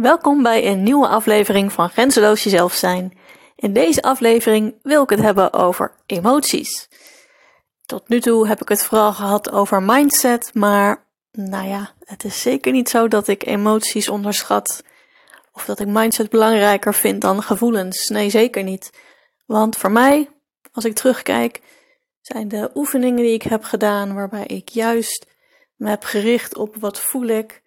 Welkom bij een nieuwe aflevering van Grenzeloos Jezelf Zijn. In deze aflevering wil ik het hebben over emoties. Tot nu toe heb ik het vooral gehad over mindset, maar nou ja, het is zeker niet zo dat ik emoties onderschat of dat ik mindset belangrijker vind dan gevoelens. Nee, zeker niet. Want voor mij, als ik terugkijk, zijn de oefeningen die ik heb gedaan waarbij ik juist me heb gericht op wat voel ik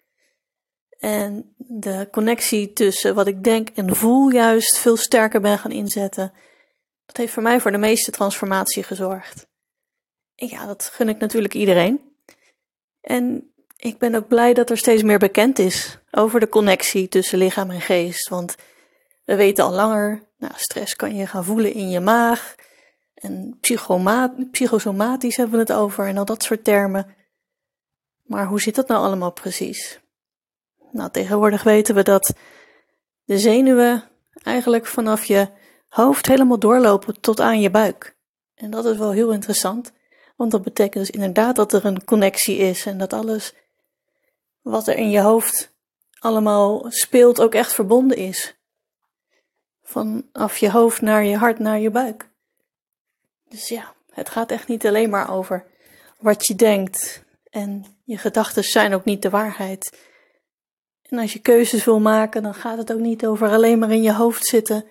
en de connectie tussen wat ik denk en voel juist veel sterker ben gaan inzetten. Dat heeft voor mij voor de meeste transformatie gezorgd. Ja, dat gun ik natuurlijk iedereen. En ik ben ook blij dat er steeds meer bekend is over de connectie tussen lichaam en geest. Want we weten al langer, nou, stress kan je gaan voelen in je maag. En psychosomatisch hebben we het over en al dat soort termen. Maar hoe zit dat nou allemaal precies? Nou, tegenwoordig weten we dat de zenuwen eigenlijk vanaf je hoofd helemaal doorlopen tot aan je buik. En dat is wel heel interessant, want dat betekent dus inderdaad dat er een connectie is en dat alles wat er in je hoofd allemaal speelt ook echt verbonden is. Vanaf je hoofd naar je hart naar je buik. Dus ja, het gaat echt niet alleen maar over wat je denkt en je gedachten zijn ook niet de waarheid. En als je keuzes wil maken, dan gaat het ook niet over alleen maar in je hoofd zitten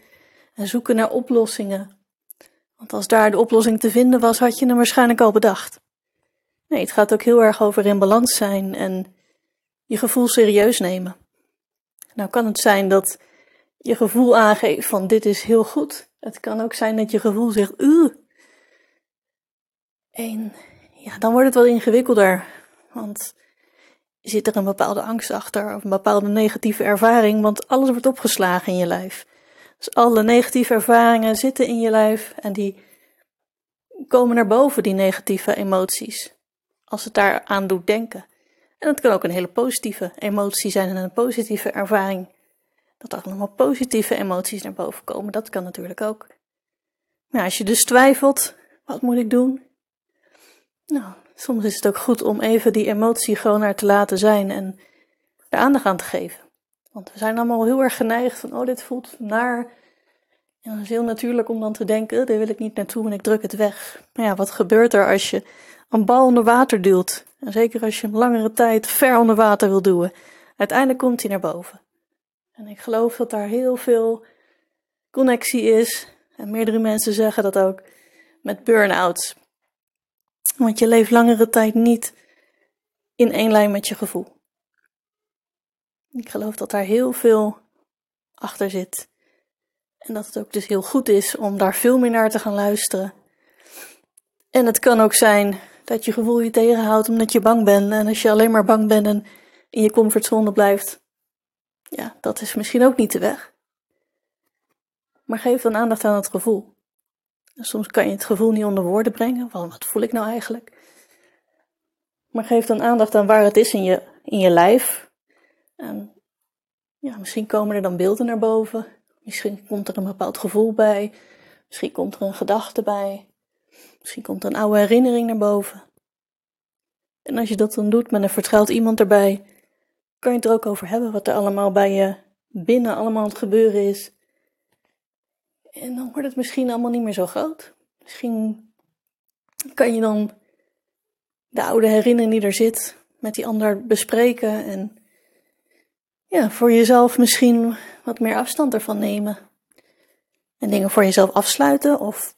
en zoeken naar oplossingen. Want als daar de oplossing te vinden was, had je hem waarschijnlijk al bedacht. Nee, het gaat ook heel erg over in balans zijn en je gevoel serieus nemen. Nou kan het zijn dat je gevoel aangeeft van dit is heel goed. Het kan ook zijn dat je gevoel zegt, uh. En ja, dan wordt het wel ingewikkelder. Want zit er een bepaalde angst achter of een bepaalde negatieve ervaring, want alles wordt opgeslagen in je lijf. Dus alle negatieve ervaringen zitten in je lijf en die komen naar boven, die negatieve emoties, als het daar aan doet denken. En het kan ook een hele positieve emotie zijn en een positieve ervaring. Dat er allemaal positieve emoties naar boven komen, dat kan natuurlijk ook. Maar als je dus twijfelt, wat moet ik doen? Nou, soms is het ook goed om even die emotie gewoon naar te laten zijn en er aandacht aan te geven. Want we zijn allemaal heel erg geneigd van, oh, dit voelt naar. En het is heel natuurlijk om dan te denken, daar wil ik niet naartoe en ik druk het weg. Maar ja, wat gebeurt er als je een bal onder water duwt? En zeker als je hem langere tijd ver onder water wil duwen. Uiteindelijk komt hij naar boven. En ik geloof dat daar heel veel connectie is. En meerdere mensen zeggen dat ook met burn-outs. Want je leeft langere tijd niet in één lijn met je gevoel. Ik geloof dat daar heel veel achter zit. En dat het ook dus heel goed is om daar veel meer naar te gaan luisteren. En het kan ook zijn dat je gevoel je tegenhoudt omdat je bang bent. En als je alleen maar bang bent en in je comfortzone blijft, ja, dat is misschien ook niet de weg. Maar geef dan aandacht aan het gevoel. Soms kan je het gevoel niet onder woorden brengen, van wat voel ik nou eigenlijk? Maar geef dan aandacht aan waar het is in je, in je lijf. En ja, misschien komen er dan beelden naar boven. Misschien komt er een bepaald gevoel bij. Misschien komt er een gedachte bij. Misschien komt er een oude herinnering naar boven. En als je dat dan doet met een vertrouwd iemand erbij, kan je het er ook over hebben wat er allemaal bij je binnen allemaal aan het gebeuren is. En dan wordt het misschien allemaal niet meer zo groot. Misschien kan je dan de oude herinnering die er zit met die ander bespreken en ja, voor jezelf misschien wat meer afstand ervan nemen. En dingen voor jezelf afsluiten of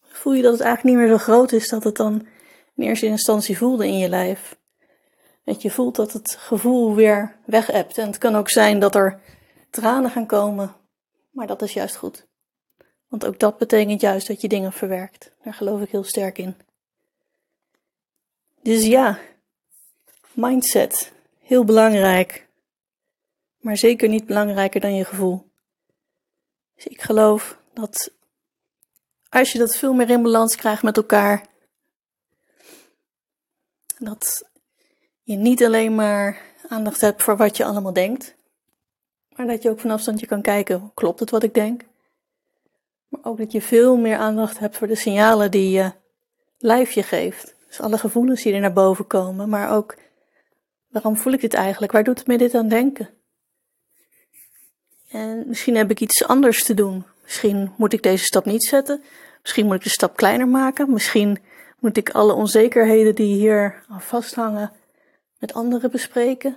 voel je dat het eigenlijk niet meer zo groot is dat het dan in eerste instantie voelde in je lijf. Dat je voelt dat het gevoel weer weg En het kan ook zijn dat er tranen gaan komen maar dat is juist goed. Want ook dat betekent juist dat je dingen verwerkt. Daar geloof ik heel sterk in. Dus ja, mindset, heel belangrijk. Maar zeker niet belangrijker dan je gevoel. Dus ik geloof dat als je dat veel meer in balans krijgt met elkaar, dat je niet alleen maar aandacht hebt voor wat je allemaal denkt, maar dat je ook van afstandje kan kijken, klopt het wat ik denk? Maar ook dat je veel meer aandacht hebt voor de signalen die je lijf je geeft. Dus alle gevoelens die er naar boven komen, maar ook waarom voel ik dit eigenlijk? Waar doet het me dit aan denken? En misschien heb ik iets anders te doen. Misschien moet ik deze stap niet zetten. Misschien moet ik de stap kleiner maken. Misschien moet ik alle onzekerheden die hier aan vasthangen met anderen bespreken.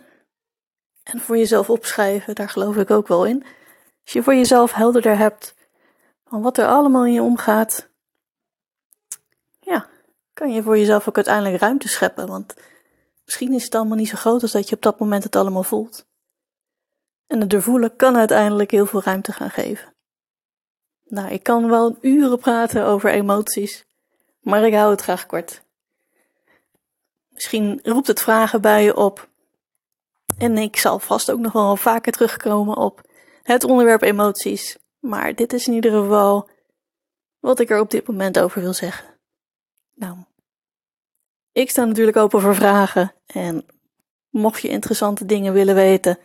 En voor jezelf opschrijven, daar geloof ik ook wel in. Als je voor jezelf helderder hebt van wat er allemaal in je omgaat, ja, kan je voor jezelf ook uiteindelijk ruimte scheppen. Want misschien is het allemaal niet zo groot als dat je op dat moment het allemaal voelt. En het doorvoelen kan uiteindelijk heel veel ruimte gaan geven. Nou, ik kan wel uren praten over emoties, maar ik hou het graag kort. Misschien roept het vragen bij je op. En ik zal vast ook nog wel vaker terugkomen op het onderwerp emoties. Maar dit is in ieder geval wat ik er op dit moment over wil zeggen. Nou, ik sta natuurlijk open voor vragen. En mocht je interessante dingen willen weten,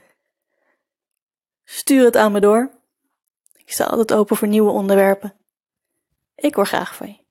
stuur het aan me door. Ik sta altijd open voor nieuwe onderwerpen. Ik hoor graag van je.